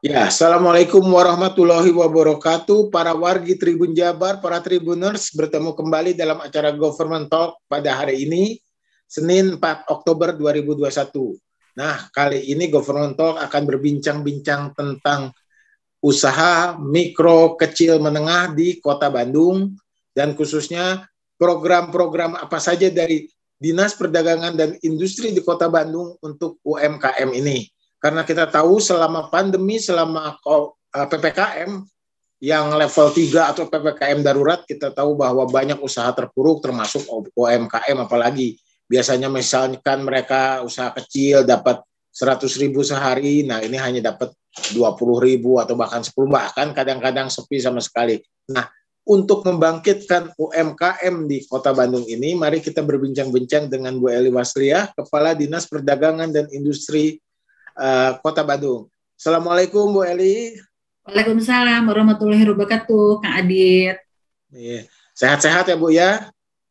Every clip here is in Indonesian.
Ya, Assalamualaikum warahmatullahi wabarakatuh. Para wargi Tribun Jabar, para Tribuners, bertemu kembali dalam acara Government Talk pada hari ini, Senin 4 Oktober 2021. Nah, kali ini Government Talk akan berbincang-bincang tentang usaha mikro, kecil, menengah di Kota Bandung, dan khususnya program-program apa saja dari Dinas Perdagangan dan Industri di Kota Bandung untuk UMKM ini karena kita tahu selama pandemi, selama eh, PPKM yang level 3 atau PPKM darurat, kita tahu bahwa banyak usaha terpuruk termasuk UMKM apalagi. Biasanya misalkan mereka usaha kecil dapat 100 ribu sehari, nah ini hanya dapat 20 ribu atau bahkan 10, bahkan kadang-kadang sepi sama sekali. Nah, untuk membangkitkan UMKM di Kota Bandung ini, mari kita berbincang-bincang dengan Bu Eli Wasliah, Kepala Dinas Perdagangan dan Industri uh, Kota Bandung. Assalamualaikum Bu Eli. Waalaikumsalam warahmatullahi wabarakatuh, Kang Adit. Iya. Sehat-sehat ya Bu ya?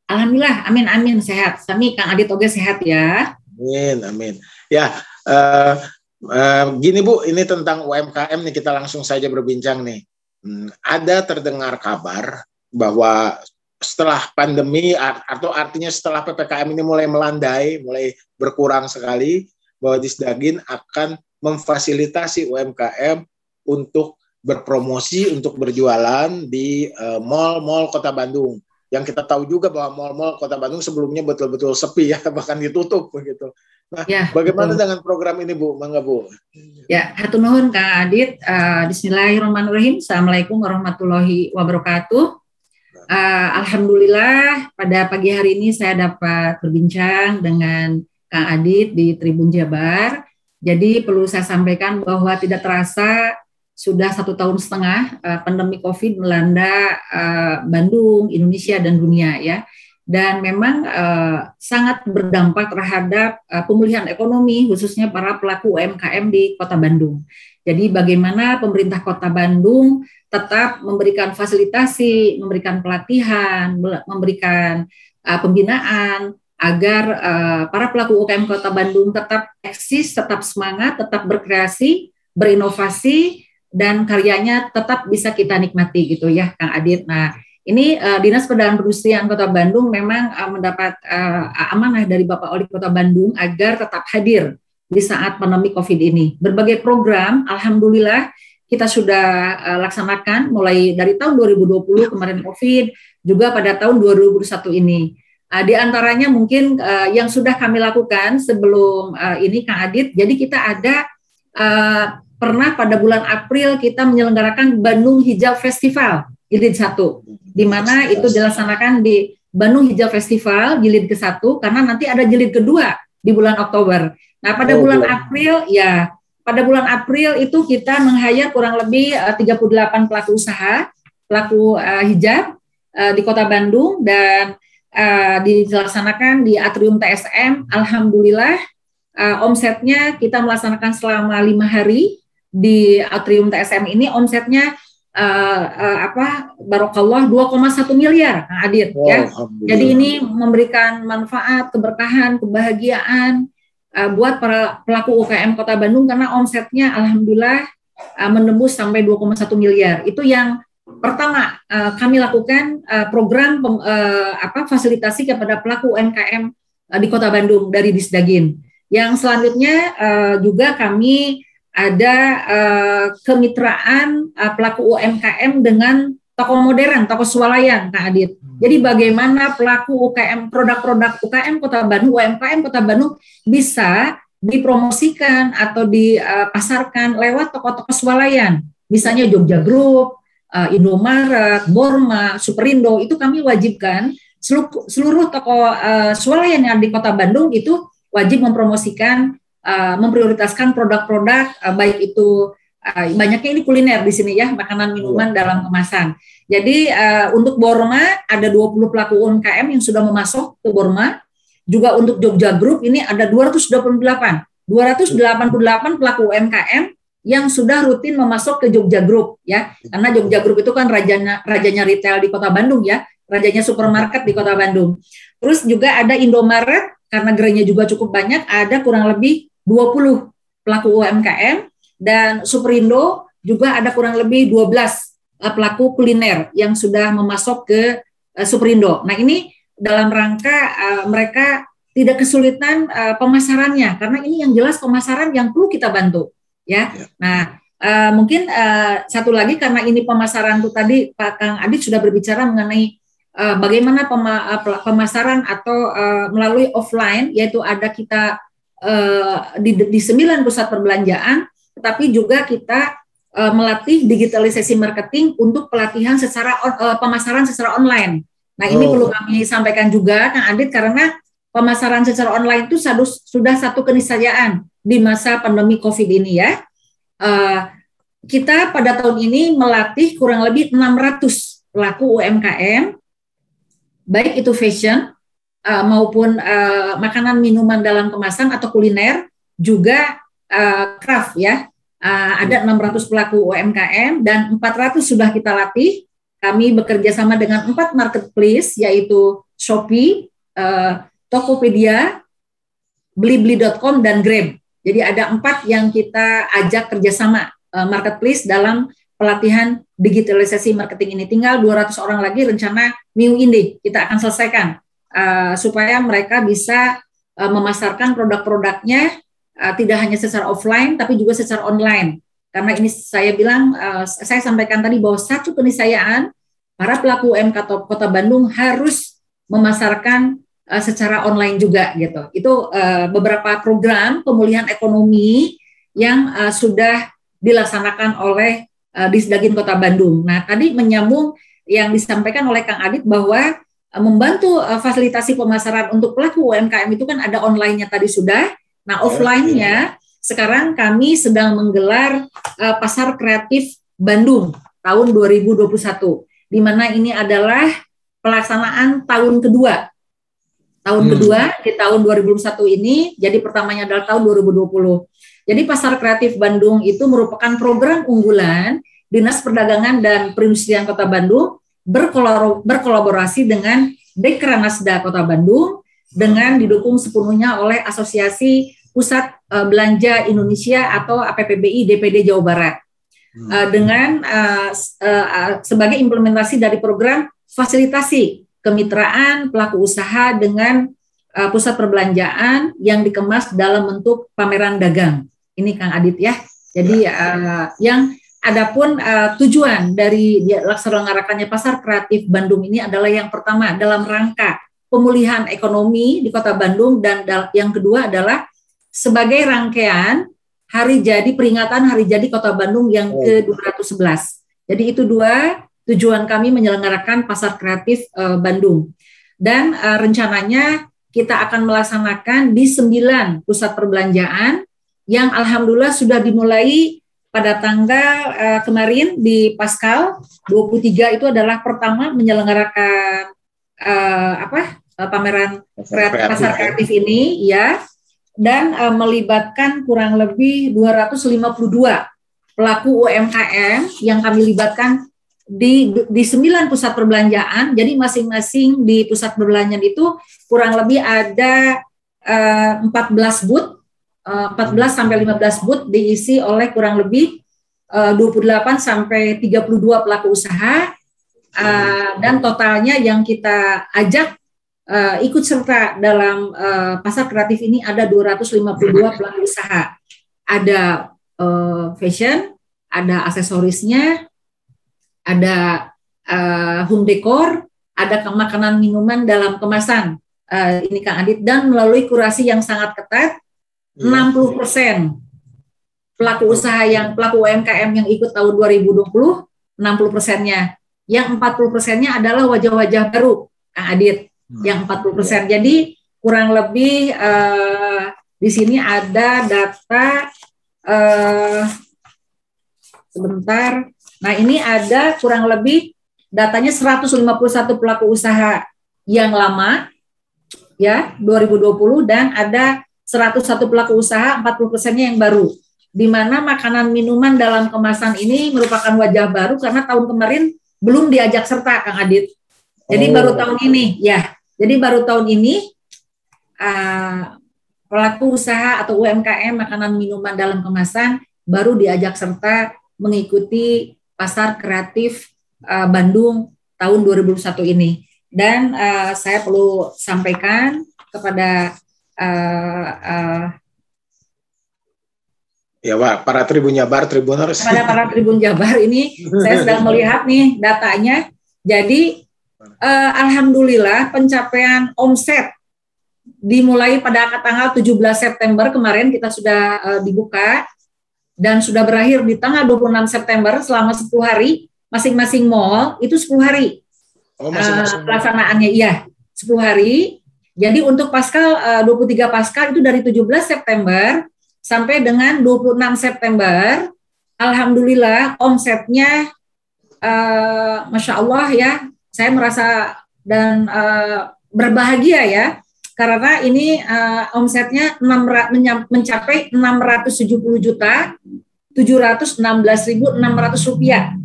Alhamdulillah, amin amin sehat. Kami Kang Adit oke sehat ya. Amin amin. Ya, uh, uh, gini Bu, ini tentang UMKM nih kita langsung saja berbincang nih. Hmm, ada terdengar kabar bahwa setelah pandemi atau artinya setelah PPKM ini mulai melandai, mulai berkurang sekali, bahwa Disdagin akan memfasilitasi UMKM untuk berpromosi, untuk berjualan di mall-mall uh, Kota Bandung. Yang kita tahu juga bahwa mall-mall Kota Bandung sebelumnya betul-betul sepi ya, bahkan ditutup begitu. Nah, ya, bagaimana betul. dengan program ini Bu? Mangga Bu. Ya, hatu nuhun Kang Adit. Uh, Bismillahirrahmanirrahim. Assalamualaikum warahmatullahi wabarakatuh. Uh, Alhamdulillah pada pagi hari ini saya dapat berbincang dengan Kang Adit di Tribun Jabar. Jadi perlu saya sampaikan bahwa tidak terasa sudah satu tahun setengah uh, pandemi COVID melanda uh, Bandung, Indonesia dan dunia ya. Dan memang uh, sangat berdampak terhadap uh, pemulihan ekonomi khususnya para pelaku UMKM di Kota Bandung. Jadi bagaimana pemerintah Kota Bandung tetap memberikan fasilitasi, memberikan pelatihan, memberikan uh, pembinaan agar uh, para pelaku UKM Kota Bandung tetap eksis, tetap semangat, tetap berkreasi, berinovasi dan karyanya tetap bisa kita nikmati gitu ya Kang Adit. Nah, ini uh, Dinas Perdagangan Perindustrian Kota Bandung memang uh, mendapat uh, amanah dari Bapak Wali Kota Bandung agar tetap hadir di saat pandemi Covid ini. Berbagai program alhamdulillah kita sudah uh, laksanakan mulai dari tahun 2020 kemarin Covid juga pada tahun 2021 ini. Uh, di antaranya mungkin uh, yang sudah kami lakukan sebelum uh, ini Kang Adit, jadi kita ada uh, pernah pada bulan April kita menyelenggarakan Bandung Hijau Festival jilid satu, di mana itu dilaksanakan di Bandung Hijau Festival jilid ke satu karena nanti ada jilid kedua di bulan Oktober. Nah pada oh, bulan April ya pada bulan April itu kita menghayat kurang lebih uh, 38 pelaku usaha pelaku uh, hijab uh, di Kota Bandung. Dan uh, dilaksanakan di atrium TSM. Alhamdulillah uh, omsetnya kita melaksanakan selama lima hari di atrium TSM ini omsetnya uh, uh, apa barokallah 2,1 miliar nah, Adit wow, ya. Jadi ini memberikan manfaat, keberkahan, kebahagiaan uh, buat para pelaku UKM Kota Bandung karena omsetnya alhamdulillah uh, menembus sampai 2,1 miliar. Itu yang pertama uh, kami lakukan uh, program pem, uh, apa fasilitasi kepada pelaku UMKM uh, di Kota Bandung dari Disdagin. Yang selanjutnya uh, juga kami ada uh, kemitraan uh, pelaku UMKM dengan toko modern, toko swalayan, Kak Adit. Jadi bagaimana pelaku UKM produk-produk UKM Kota Bandung, UMKM Kota Bandung bisa dipromosikan atau dipasarkan lewat toko-toko swalayan. Misalnya Jogja Group, uh, Indomaret, Borma, Superindo itu kami wajibkan seluruh, seluruh toko uh, swalayan yang di Kota Bandung itu wajib mempromosikan, uh, memprioritaskan produk-produk uh, baik itu uh, banyaknya ini kuliner di sini ya, makanan minuman iya. dalam kemasan. Jadi uh, untuk Borma ada 20 pelaku UMKM yang sudah memasuk ke Borma. Juga untuk Jogja Group ini ada 228. 288 pelaku UMKM yang sudah rutin memasok ke Jogja Group ya. Karena Jogja Group itu kan rajanya rajanya retail di Kota Bandung ya. Rajanya supermarket di Kota Bandung. Terus juga ada Indomaret karena gerainya juga cukup banyak ada kurang lebih 20 pelaku UMKM dan Superindo juga ada kurang lebih 12 uh, pelaku kuliner yang sudah memasok ke uh, Superindo. Nah ini dalam rangka uh, mereka tidak kesulitan uh, pemasarannya. Karena ini yang jelas pemasaran yang perlu kita bantu ya. ya. Nah uh, mungkin uh, satu lagi karena ini pemasaran itu tadi Pak Kang Adit sudah berbicara mengenai uh, bagaimana pema, uh, pemasaran atau uh, melalui offline yaitu ada kita uh, di, di sembilan pusat perbelanjaan tetapi juga kita uh, melatih digitalisasi marketing untuk pelatihan secara uh, pemasaran secara online. Nah, ini oh. perlu kami sampaikan juga Kang Adit karena pemasaran secara online itu sudah satu keniscayaan di masa pandemi Covid ini ya. Uh, kita pada tahun ini melatih kurang lebih 600 pelaku UMKM baik itu fashion uh, maupun uh, makanan minuman dalam kemasan atau kuliner juga uh, craft ya uh, ada 600 pelaku UMKM dan 400 sudah kita latih. Kami bekerja sama dengan empat marketplace yaitu Shopee, Tokopedia, Blibli.com dan Grab. Jadi ada empat yang kita ajak kerjasama uh, marketplace dalam pelatihan digitalisasi marketing ini. Tinggal 200 orang lagi rencana minggu ini kita akan selesaikan uh, supaya mereka bisa uh, memasarkan produk-produknya tidak hanya secara offline tapi juga secara online. Karena ini saya bilang, saya sampaikan tadi bahwa satu keniscayaan para pelaku UMK Kota Bandung harus memasarkan uh, secara online juga gitu. Itu uh, beberapa program pemulihan ekonomi yang uh, sudah dilaksanakan oleh uh, Disdagin Kota Bandung. Nah, tadi menyambung yang disampaikan oleh Kang Adit bahwa membantu fasilitasi pemasaran untuk pelaku UMKM itu kan ada online-nya tadi sudah, Nah, offline-nya sekarang kami sedang menggelar uh, Pasar Kreatif Bandung tahun 2021 di mana ini adalah pelaksanaan tahun kedua. Tahun hmm. kedua di tahun 2021 ini, jadi pertamanya adalah tahun 2020. Jadi Pasar Kreatif Bandung itu merupakan program unggulan Dinas Perdagangan dan Perindustrian Kota Bandung berkolaborasi dengan Dekranasda Kota Bandung dengan didukung sepenuhnya oleh Asosiasi Pusat uh, Belanja Indonesia atau APPBI DPD Jawa Barat hmm. uh, dengan uh, uh, sebagai implementasi dari program fasilitasi kemitraan pelaku usaha dengan uh, pusat perbelanjaan yang dikemas dalam bentuk pameran dagang. Ini Kang Adit ya. Jadi uh, yang Adapun uh, tujuan dari dilaksanakannya pasar kreatif Bandung ini adalah yang pertama dalam rangka pemulihan ekonomi di Kota Bandung dan yang kedua adalah sebagai rangkaian hari jadi peringatan hari jadi Kota Bandung yang oh. ke-211. Jadi itu dua tujuan kami menyelenggarakan pasar kreatif uh, Bandung. Dan uh, rencananya kita akan melaksanakan di sembilan pusat perbelanjaan yang alhamdulillah sudah dimulai pada tanggal uh, kemarin di Pascal. 23 itu adalah pertama menyelenggarakan uh, apa pameran kreatif, pasar kreatif ini ya. Dan uh, melibatkan kurang lebih 252 pelaku UMKM yang kami libatkan di di sembilan pusat perbelanjaan. Jadi masing-masing di pusat perbelanjaan itu kurang lebih ada uh, 14 booth, uh, 14 sampai 15 booth diisi oleh kurang lebih uh, 28 sampai 32 pelaku usaha. Uh, dan totalnya yang kita ajak uh, ikut serta dalam uh, pasar kreatif ini ada 252 pelaku usaha. Ada uh, fashion, ada aksesorisnya, ada uh, home decor, ada makanan minuman dalam kemasan. Uh, ini Kang Adit dan melalui kurasi yang sangat ketat, 60 iya. persen pelaku usaha yang pelaku UMKM yang ikut tahun 2020, 60 persennya. Yang 40 persennya adalah wajah-wajah baru, Kang Adit yang 40 persen. Jadi kurang lebih uh, di sini ada data uh, sebentar. Nah ini ada kurang lebih datanya 151 pelaku usaha yang lama ya 2020 dan ada 101 pelaku usaha 40 persennya yang baru di mana makanan minuman dalam kemasan ini merupakan wajah baru karena tahun kemarin belum diajak serta Kang Adit. Jadi oh. baru tahun ini ya jadi baru tahun ini uh, pelaku usaha atau UMKM makanan minuman dalam kemasan baru diajak serta mengikuti pasar kreatif uh, Bandung tahun 2021 ini. Dan uh, saya perlu sampaikan kepada uh, uh, Ya Pak, para Tribun Jabar, Tribuners. Pada para Tribun Jabar ini saya sedang melihat nih datanya. Jadi uh, alhamdulillah pencapaian omset dimulai pada tanggal 17 September kemarin kita sudah uh, dibuka dan sudah berakhir di tanggal 26 September selama 10 hari masing-masing mall itu 10 hari. Oh, masing-masing. Uh, pelaksanaannya iya, 10 hari. Jadi untuk Pascal uh, 23 Pascal itu dari 17 September sampai dengan 26 September, alhamdulillah omsetnya, uh, masya Allah ya, saya merasa dan uh, berbahagia ya, karena ini uh, omsetnya 6, mencapai 670 juta 716.600 rupiah.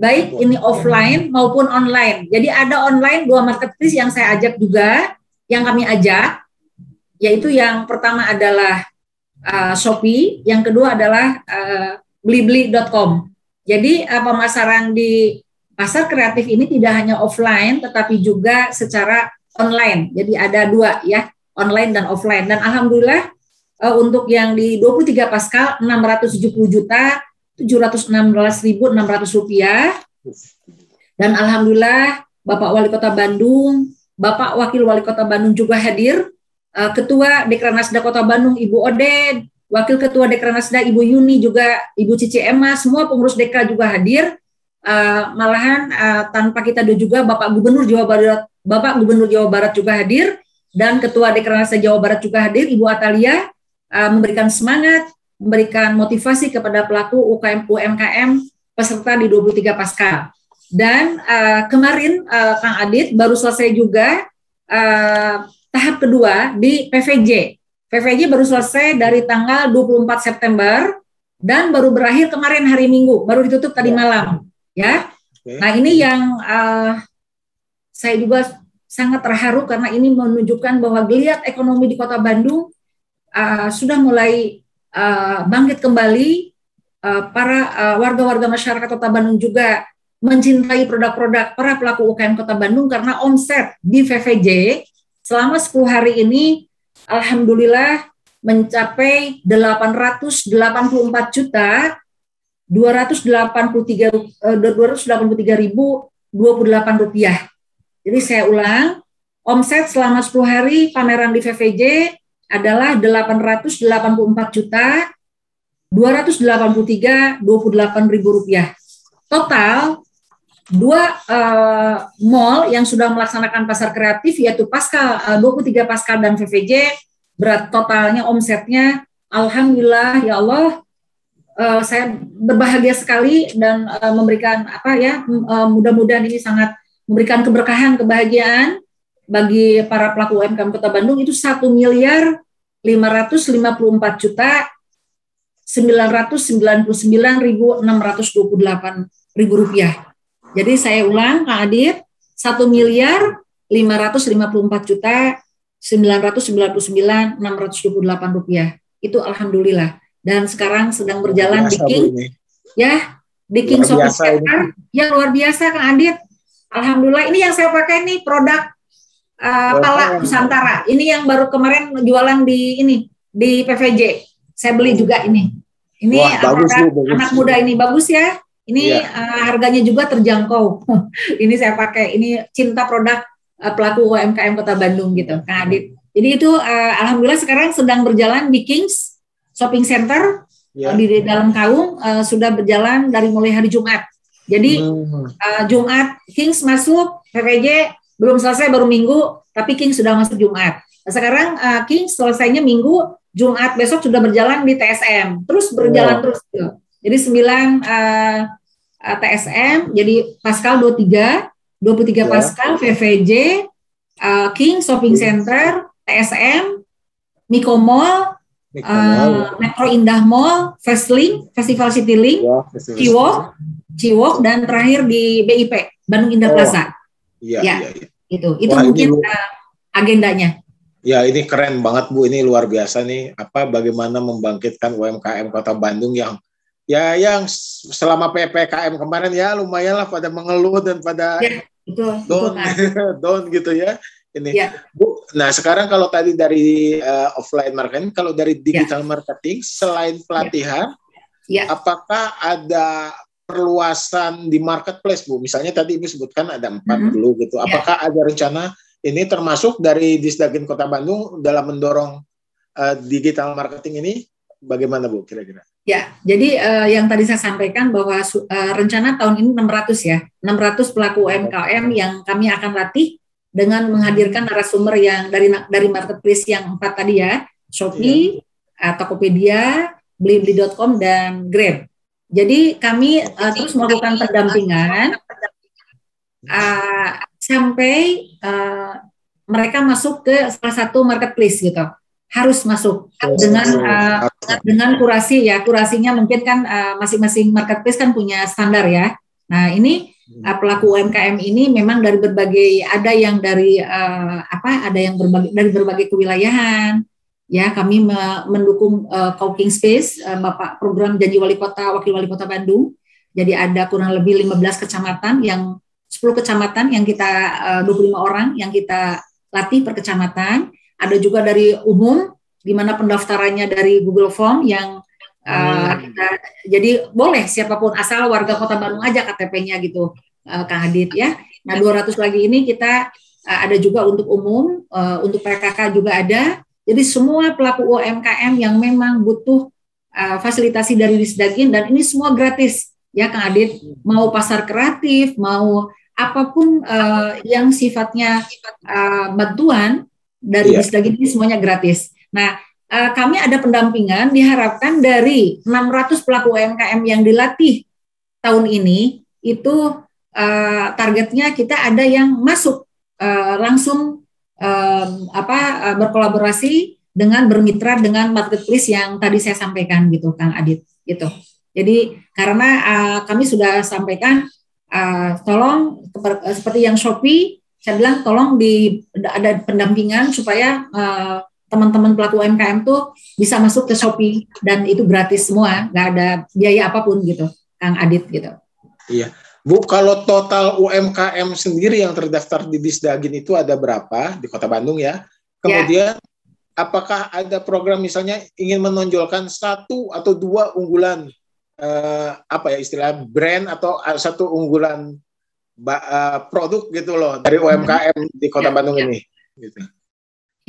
Baik ini offline maupun online. Jadi ada online dua marketplace yang saya ajak juga, yang kami ajak, yaitu yang pertama adalah uh, Shopee, yang kedua adalah uh, blibli.com. Jadi uh, pemasaran di pasar kreatif ini tidak hanya offline tetapi juga secara online. Jadi ada dua ya, online dan offline. Dan alhamdulillah uh, untuk yang di 23 Pascal 670 juta 716.600 rupiah. Dan alhamdulillah Bapak Wali Kota Bandung, Bapak Wakil Wali Kota Bandung juga hadir uh, Ketua Dekranasda Kota Bandung Ibu Oded, Wakil Ketua Dekranasda Ibu Yuni juga Ibu Cici Emma, semua pengurus Deka juga hadir. Uh, malahan uh, tanpa kita juga Bapak Gubernur Jawa Barat, Bapak Gubernur Jawa Barat juga hadir dan Ketua Dekranasda Jawa Barat juga hadir Ibu Atalia uh, memberikan semangat, memberikan motivasi kepada pelaku UKM UMKM peserta di 23 Pasca. Dan uh, kemarin uh, Kang Adit baru selesai juga uh, tahap kedua di PVJ. PVJ baru selesai dari tanggal 24 September dan baru berakhir kemarin hari Minggu, baru ditutup tadi ya. malam, ya. Nah ini yang uh, saya juga sangat terharu karena ini menunjukkan bahwa geliat ekonomi di Kota Bandung uh, sudah mulai uh, bangkit kembali. Uh, para uh, warga-warga masyarakat Kota Bandung juga mencintai produk-produk para pelaku UKM Kota Bandung karena omset di VVJ selama 10 hari ini alhamdulillah mencapai 884 juta 283 283 ribu 28 rupiah. Jadi saya ulang, omset selama 10 hari pameran di VVJ adalah 884 juta 283 28 ribu rupiah. Total dua uh, mall yang sudah melaksanakan pasar kreatif yaitu Pascal uh, 23 Pascal dan VVJ berat totalnya omsetnya alhamdulillah ya Allah uh, saya berbahagia sekali dan uh, memberikan apa ya uh, mudah-mudahan ini sangat memberikan keberkahan kebahagiaan bagi para pelaku UMKM Kota Bandung itu satu miliar 554 juta 999.628 ribu rupiah jadi saya ulang, Kak Adit, 1 miliar 554 juta 999 628 rupiah. Itu alhamdulillah. Dan sekarang sedang berjalan di King. Ya, di King Center. Ya luar biasa Kak Adit. Alhamdulillah ini yang saya pakai nih produk uh, Pala Nusantara. Ini yang baru kemarin jualan di ini di PVJ. Saya beli juga ini. Ini Wah, bagus, anak, bagus. anak muda ini bagus ya. Ini yeah. Iya. uh, harganya juga terjangkau. ini saya pakai. Ini cinta produk uh, pelaku UMKM Kota Bandung gitu, Kang Adit. Jadi itu uh, alhamdulillah sekarang sedang berjalan di Kings Shopping Center yeah. uh, di, dalam Kaung uh, sudah berjalan dari mulai hari Jumat. Jadi uh, Jumat Kings masuk, PPJ belum selesai baru Minggu, tapi Kings sudah masuk Jumat. Nah, sekarang uh, Kings selesainya Minggu, Jumat besok sudah berjalan di TSM, terus berjalan oh. terus. Gitu. Jadi sembilan uh, uh, TSM, jadi Pascal 23, 23 ya. Pascal, VVJ, uh, King Shopping Center, TSM, Miko Mall, uh, Metro Indah Mall, Festlink, Festival Citylink, ya, Ciwok, Ciwok, dan terakhir di BIP, Bandung Indah oh. Plaza. Iya, ya, iya, iya. Itu, itu Wah, mungkin ini, uh, agendanya. Ya, ini keren banget Bu. Ini luar biasa nih. Apa bagaimana membangkitkan UMKM Kota Bandung yang ya yang selama ppkm kemarin ya lumayan lah pada mengeluh dan pada ya, betul, down betul, down gitu ya ini ya. bu nah sekarang kalau tadi dari uh, offline marketing kalau dari ya. digital ya. marketing selain pelatihan ya. ya. apakah ada perluasan di marketplace bu misalnya tadi ibu sebutkan ada empat mm -hmm. gitu ya. apakah ya. ada rencana ini termasuk dari Disdagin Kota Bandung dalam mendorong uh, digital marketing ini bagaimana Bu kira-kira? Ya, jadi uh, yang tadi saya sampaikan bahwa uh, rencana tahun ini 600 ya, 600 pelaku UMKM yang kami akan latih dengan menghadirkan narasumber yang dari dari marketplace yang empat tadi ya, Shopee, ya. Uh, Tokopedia, Blibli.com dan Grab. Jadi kami uh, terus melakukan pendampingan uh, sampai uh, mereka masuk ke salah satu marketplace gitu harus masuk dengan uh, dengan kurasi ya kurasinya mungkin kan uh, masing-masing marketplace kan punya standar ya. Nah ini uh, pelaku UMKM ini memang dari berbagai ada yang dari uh, apa ada yang berbagai dari berbagai kewilayahan ya kami me mendukung uh, co-working space uh, Bapak program janji wali kota wakil wali kota Bandung. Jadi ada kurang lebih 15 kecamatan yang 10 kecamatan yang kita uh, 25 orang yang kita latih per kecamatan ada juga dari umum di mana pendaftarannya dari Google Form yang uh, kita, jadi boleh siapa pun asal warga Kota Bandung aja KTP-nya gitu uh, Kang Adit ya. Nah 200 lagi ini kita uh, ada juga untuk umum, uh, untuk PKK juga ada. Jadi semua pelaku UMKM yang memang butuh uh, fasilitasi dari Disdagin dan ini semua gratis ya Kang Adit. Mau pasar kreatif, mau apa pun uh, yang sifatnya uh, bantuan dari yeah. Disdagin ini semuanya gratis. Nah, kami ada pendampingan diharapkan dari 600 pelaku UMKM yang dilatih tahun ini itu uh, targetnya kita ada yang masuk uh, langsung apa berkolaborasi dengan bermitra dengan marketplace yang tadi saya sampaikan gitu Kang Adit gitu. Jadi karena kami sudah sampaikan tolong seperti yang Shopee saya bilang tolong di ada pendampingan supaya uh, teman-teman pelaku UMKM tuh bisa masuk ke Shopee dan itu gratis semua, nggak ada biaya apa pun gitu, Kang Adit gitu. Iya. Bu, kalau total UMKM sendiri yang terdaftar di Disdagin itu ada berapa di Kota Bandung ya? Kemudian ya. apakah ada program misalnya ingin menonjolkan satu atau dua unggulan eh, apa ya istilah brand atau satu unggulan uh, produk gitu loh dari UMKM di Kota ya, Bandung ya. ini. Gitu.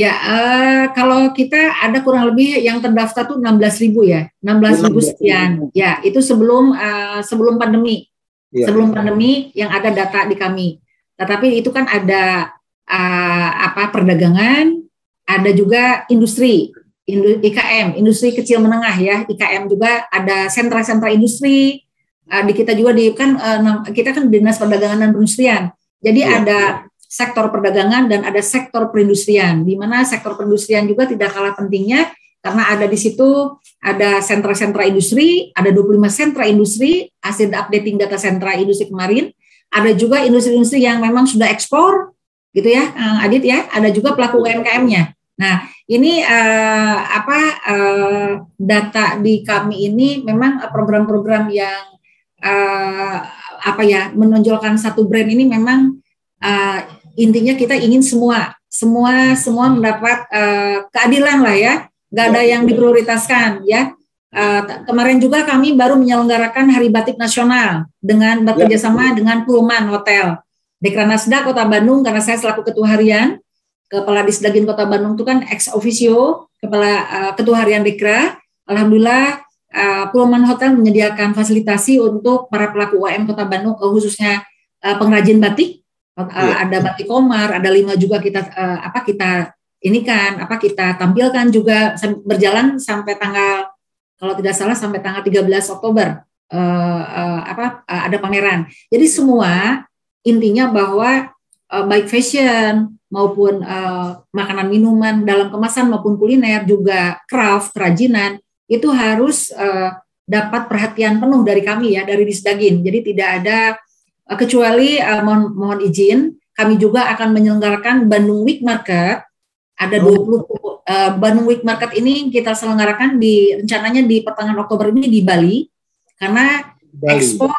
Ya, uh, kalau kita ada kurang lebih yang terdaftar tuh 16 ribu ya, 16 ribu sekian. Ya, itu sebelum uh, sebelum pandemi, ya. sebelum pandemi yang ada data di kami. Tetapi itu kan ada uh, apa perdagangan, ada juga industri, IKM, industri kecil menengah ya, IKM juga ada sentra-sentra industri, uh, di kita juga di kan uh, kita kan dinas perdagangan dan perindustrian. Jadi ya. ada sektor perdagangan dan ada sektor perindustrian. Di mana sektor perindustrian juga tidak kalah pentingnya karena ada di situ ada sentra-sentra industri, ada 25 sentra industri, hasil updating data sentra industri kemarin. Ada juga industri-industri yang memang sudah ekspor, gitu ya, Adit ya. Ada juga pelaku UMKM-nya. Nah, ini uh, apa uh, data di kami ini memang program-program yang uh, apa ya menonjolkan satu brand ini memang uh, intinya kita ingin semua semua semua mendapat uh, keadilan lah ya nggak ada yang diprioritaskan ya uh, kemarin juga kami baru menyelenggarakan Hari Batik Nasional dengan bekerja sama ya. dengan Pullman Hotel Dekranasda Kota Bandung karena saya selaku ketua harian kepala Disdagin Kota Bandung itu kan ex officio kepala uh, ketua harian Dekra Alhamdulillah uh, Pullman Hotel menyediakan fasilitasi untuk para pelaku UMKM Kota Bandung, uh, khususnya uh, pengrajin batik. Uh, ya. Ada batik komar, ada lima juga kita uh, apa kita ini kan apa kita tampilkan juga berjalan sampai tanggal kalau tidak salah sampai tanggal 13 Oktober uh, uh, apa uh, ada pameran. Jadi semua intinya bahwa uh, baik fashion maupun uh, makanan minuman dalam kemasan maupun kuliner juga craft kerajinan itu harus uh, dapat perhatian penuh dari kami ya dari Disdagin. Jadi tidak ada kecuali uh, mohon, mohon izin kami juga akan menyelenggarakan Bandung Week Market. Ada 20 uh, Bandung Week Market ini kita selenggarakan di rencananya di pertengahan Oktober ini di Bali. karena Bali. ekspor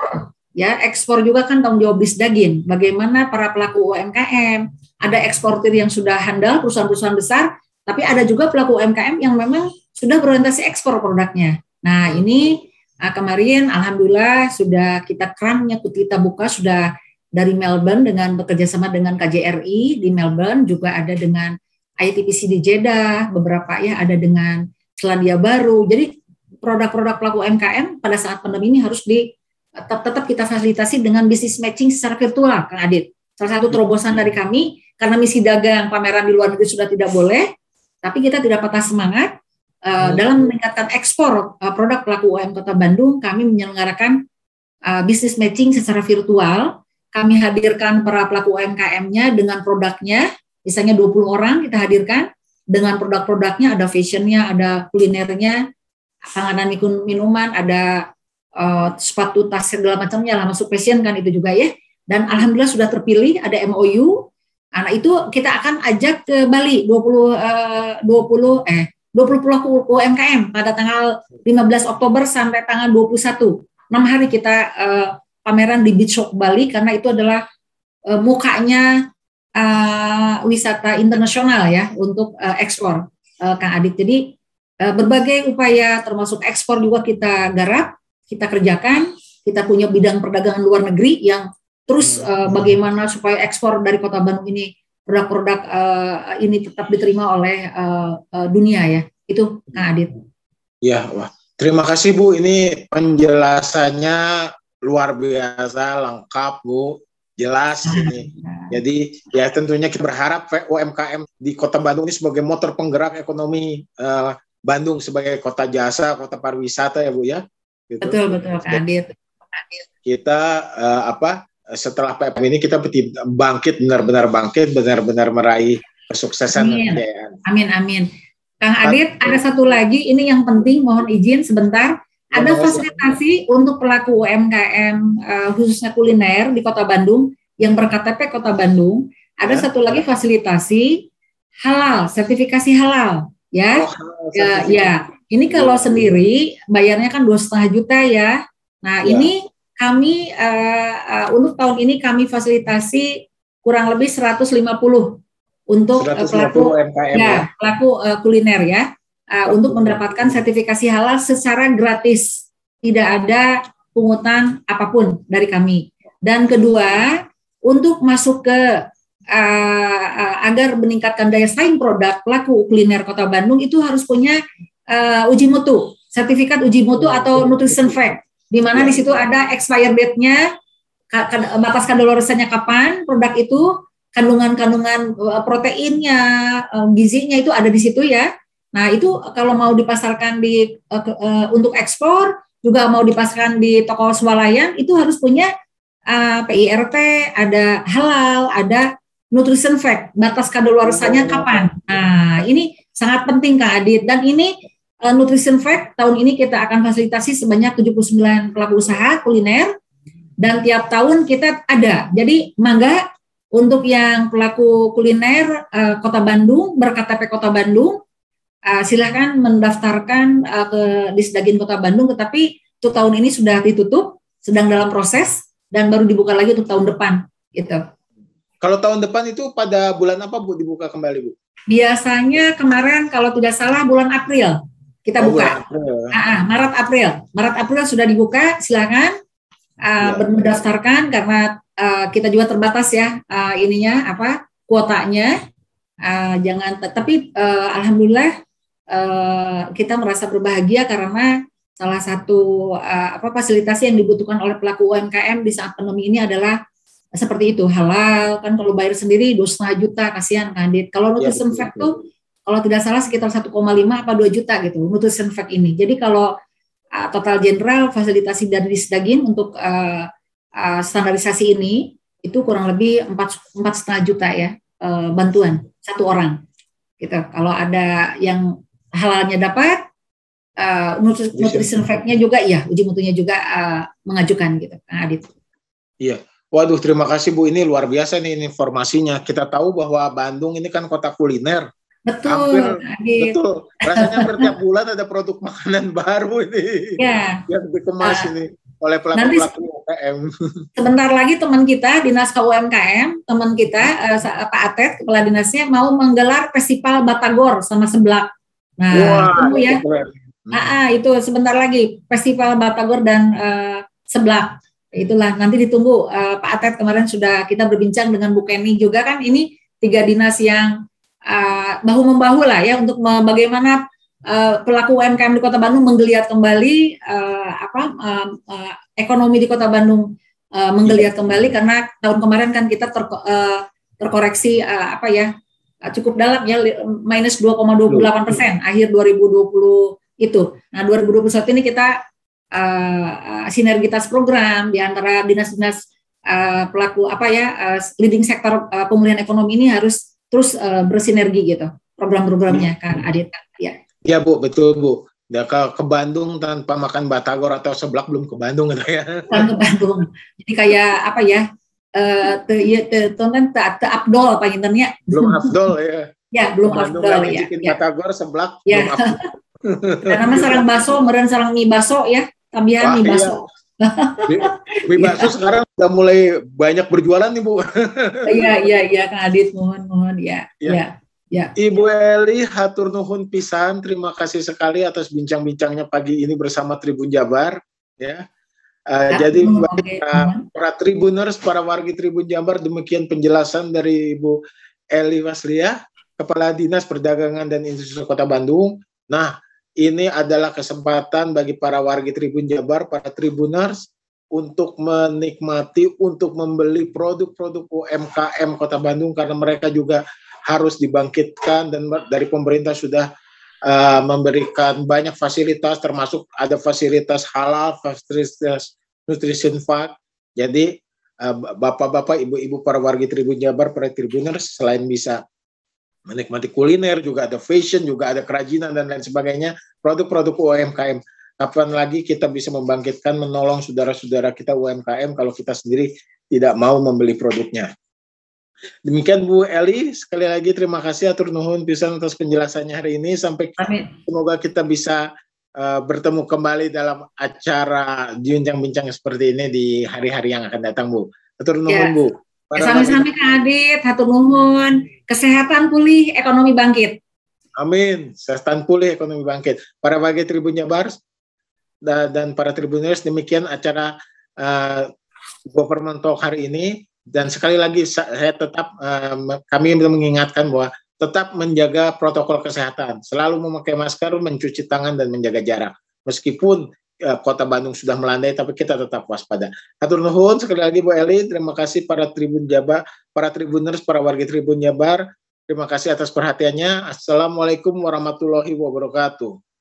ya ekspor juga kan tanggung jawab Disdagin. Bagaimana para pelaku UMKM, ada eksportir yang sudah handal perusahaan-perusahaan besar, tapi ada juga pelaku UMKM yang memang sudah berorientasi ekspor produknya. Nah ini uh, kemarin alhamdulillah sudah kita kerannya kita buka sudah dari Melbourne dengan bekerja sama dengan KJRI di Melbourne juga ada dengan ITPC di Jeddah beberapa ya ada dengan Selandia Baru. Jadi produk-produk pelaku UMKM pada saat pandemi ini harus di tetap, tetap kita fasilitasi dengan bisnis matching secara virtual, Kang Adit. Salah satu terobosan dari kami karena misi dagang pameran di luar negeri sudah tidak boleh, tapi kita tidak patah semangat uh, dalam meningkatkan ekspor uh, produk pelaku UMKM Kota Bandung. Kami menyelenggarakan uh, bisnis matching secara virtual. Kami hadirkan para pelaku UMKM-nya dengan produknya, misalnya 20 orang kita hadirkan dengan produk-produknya, ada fashionnya, ada kulinernya, panganan minuman, ada uh, sepatu tas segala macamnya lah masuk fashion kan itu juga ya. Dan alhamdulillah sudah terpilih ada MOU. Anak itu kita akan ajak ke Bali 20 uh, 20 eh 20 pelaku UMKM pada tanggal 15 Oktober sampai tanggal 21. 6 hari kita uh, pameran di Beach Shock Bali karena itu adalah uh, mukanya uh, wisata internasional ya untuk uh, ekspor uh, Kang Adit. Jadi Eh, berbagai upaya termasuk ekspor juga kita garap, kita kerjakan. Kita punya bidang perdagangan luar negeri yang terus uh, bagaimana supaya ekspor dari Kota Bandung ini produk-produk uh, ini tetap diterima oleh uh, uh, dunia ya. Itu Kang Adit. Ya, wah. Terima kasih Bu, ini penjelasannya luar biasa, lengkap Bu, jelas ini. Jadi ya tentunya kita berharap UMKM di Kota Bandung ini sebagai motor penggerak ekonomi uh, Bandung sebagai kota jasa, kota pariwisata ya Bu ya. Gitu. Betul betul Kak Adit. Kita uh, apa setelah PPM ini kita bangkit benar-benar bangkit benar-benar meraih kesuksesan amin. Amin amin. Kang Adit ada satu lagi ini yang penting mohon izin sebentar. Ada fasilitasi untuk pelaku UMKM uh, eh, khususnya kuliner di Kota Bandung yang berKTP Kota Bandung. Ada ya. satu lagi fasilitasi halal, sertifikasi halal ya. Oh, ya, ya. Ini kalau sendiri bayarnya kan dua setengah juta ya. Nah ya. ini kami uh, uh, untuk tahun ini kami fasilitasi kurang lebih 150 untuk 150 uh, pelaku UMKM ya, ya. pelaku uh, kuliner ya uh, untuk mendapatkan sertifikasi halal secara gratis. Tidak ada pungutan apa pun dari kami. Dan kedua, untuk masuk ke uh, uh, agar meningkatkan daya saing produk pelaku kuliner Kota Bandung itu harus punya uh, uji mutu, sertifikat uji mutu atau nutrition fact, di mana di situ ada expired date-nya, batas kadaluarsanya kapan produk itu, kandungan-kandungan proteinnya, gizinya itu ada di situ ya. Nah itu kalau mau dipasarkan di uh, uh, untuk ekspor juga mau dipasarkan di toko swalayan itu harus punya uh, PIRT, ada halal, ada nutrition fact, batas kadaluarsanya kapan. Nah, ini sangat penting Kak Adit dan ini uh, nutrition fact tahun ini kita akan fasilitasi sebanyak 79 pelaku usaha kuliner dan tiap tahun kita ada. Jadi mangga untuk yang pelaku kuliner uh, Kota Bandung berKTP Kota Bandung uh, silahkan mendaftarkan uh, ke Disdagin Kota Bandung tetapi untuk tahun ini sudah ditutup sedang dalam proses dan baru dibuka lagi untuk tahun depan gitu. Kalau tahun depan itu pada bulan apa Bu dibuka kembali Bu? Biasanya kemarin kalau tidak salah bulan April kita oh, buka. Ah, ah, Maret April. Maret April sudah dibuka, silakan uh, ya. mendaftarkan karena uh, kita juga terbatas ya uh, ininya apa kuotanya. Uh, jangan tapi uh, alhamdulillah uh, kita merasa berbahagia karena salah satu uh, apa fasilitas yang dibutuhkan oleh pelaku UMKM di saat pandemi ini adalah seperti itu halal kan kalau bayar sendiri dua setengah juta kasihan kan kalau iya, nutrition ya, fact tuh kalau tidak salah sekitar 1,5 apa 2 juta gitu nutrition fact ini jadi kalau uh, total general fasilitasi dari Disdagin untuk uh, uh, standarisasi ini itu kurang lebih empat empat setengah juta ya uh, bantuan satu orang gitu kalau ada yang halalnya dapat uh, nutrition fact-nya juga ya uji mutunya juga uh, mengajukan gitu Kang Adit. Iya. Waduh, terima kasih Bu. Ini luar biasa nih informasinya. Kita tahu bahwa Bandung ini kan kota kuliner. Betul. Hampir, betul. Rasanya setiap bulan ada produk makanan baru ini. Ya. Yang dikemas uh, ini oleh pelaku-pelaku UMKM. Sebentar lagi teman kita dinas UMKM, teman kita uh, Pak Atet kepala dinasnya mau menggelar festival Batagor sama Seblak. Nah, Wah, tunggu ya. Nah, ah, itu sebentar lagi festival Batagor dan uh, Seblak. Itulah nanti ditunggu uh, Pak Atet kemarin sudah kita berbincang dengan Bu Kenny juga kan ini tiga dinas yang uh, bahu membahu lah ya untuk bagaimana uh, pelaku UMKM di Kota Bandung menggeliat kembali uh, apa uh, uh, ekonomi di Kota Bandung uh, menggeliat kembali karena tahun kemarin kan kita ter, uh, terkoreksi uh, apa ya cukup dalam ya minus 2,28 persen akhir 2020 itu. Nah 2021 ini kita uh, sinergitas program di antara dinas-dinas uh, pelaku apa ya uh, leading sektor uh, pemulihan ekonomi ini harus terus uh, bersinergi gitu program-programnya kan Adit ya. Ya Bu betul Bu. Ya, ke, ke Bandung tanpa makan batagor atau seblak belum ke Bandung gitu ya. Bukan ke Bandung. Jadi kayak apa ya? Eh te, ya, te, kan te, te Abdol apa internya? Belum Abdol ya. ya belum Bandung Abdol ya. ya. batagor seblak ya. belum Abdol. Karena sarang baso, meren sarang mie baso ya. Tambahan mie baso. Iya. Mie bakso ya. sekarang udah mulai banyak berjualan nih Bu. Iya iya iya Kang Adit mohon mohon ya. Ya. ya. Ya. Ibu Eli hatur nuhun pisan, terima kasih sekali atas bincang-bincangnya pagi ini bersama Tribun Jabar ya. Uh, ya jadi bagi uh, para tribuners, para wargi Tribun Jabar demikian penjelasan dari Ibu Eli Waslia, Kepala Dinas Perdagangan dan Industri Kota Bandung. Nah, ini adalah kesempatan bagi para warga Tribun Jabar, para tribuners untuk menikmati, untuk membeli produk-produk UMKM Kota Bandung karena mereka juga harus dibangkitkan dan dari pemerintah sudah uh, memberikan banyak fasilitas termasuk ada fasilitas halal, fasilitas nutrition fund. Jadi uh, bapak-bapak, ibu-ibu para warga Tribun Jabar, para tribuners selain bisa menikmati kuliner, juga ada fashion, juga ada kerajinan dan lain sebagainya, produk-produk UMKM. Kapan lagi kita bisa membangkitkan, menolong saudara-saudara kita UMKM kalau kita sendiri tidak mau membeli produknya. Demikian Bu Eli, sekali lagi terima kasih atur nuhun pisan atas penjelasannya hari ini. Sampai Amin. semoga kita bisa uh, bertemu kembali dalam acara bincang-bincang seperti ini di hari-hari yang akan datang Bu. Atur nuhun ya. Bu. Sami-sami Kak Adit, hatur nuhun, kesehatan pulih, ekonomi bangkit. Amin, kesehatan pulih, ekonomi bangkit. Para bagi Tribun Jabar dan para Tribuners, demikian acara uh, Government Talk hari ini. Dan sekali lagi saya tetap uh, kami mengingatkan bahwa tetap menjaga protokol kesehatan, selalu memakai masker, mencuci tangan dan menjaga jarak. Meskipun kota Bandung sudah melandai, tapi kita tetap waspada. Hatur nuhun sekali lagi Bu Eli, terima kasih para Tribun Jabar, para Tribuners, para warga Tribun Jabar. Terima kasih atas perhatiannya. Assalamualaikum warahmatullahi wabarakatuh.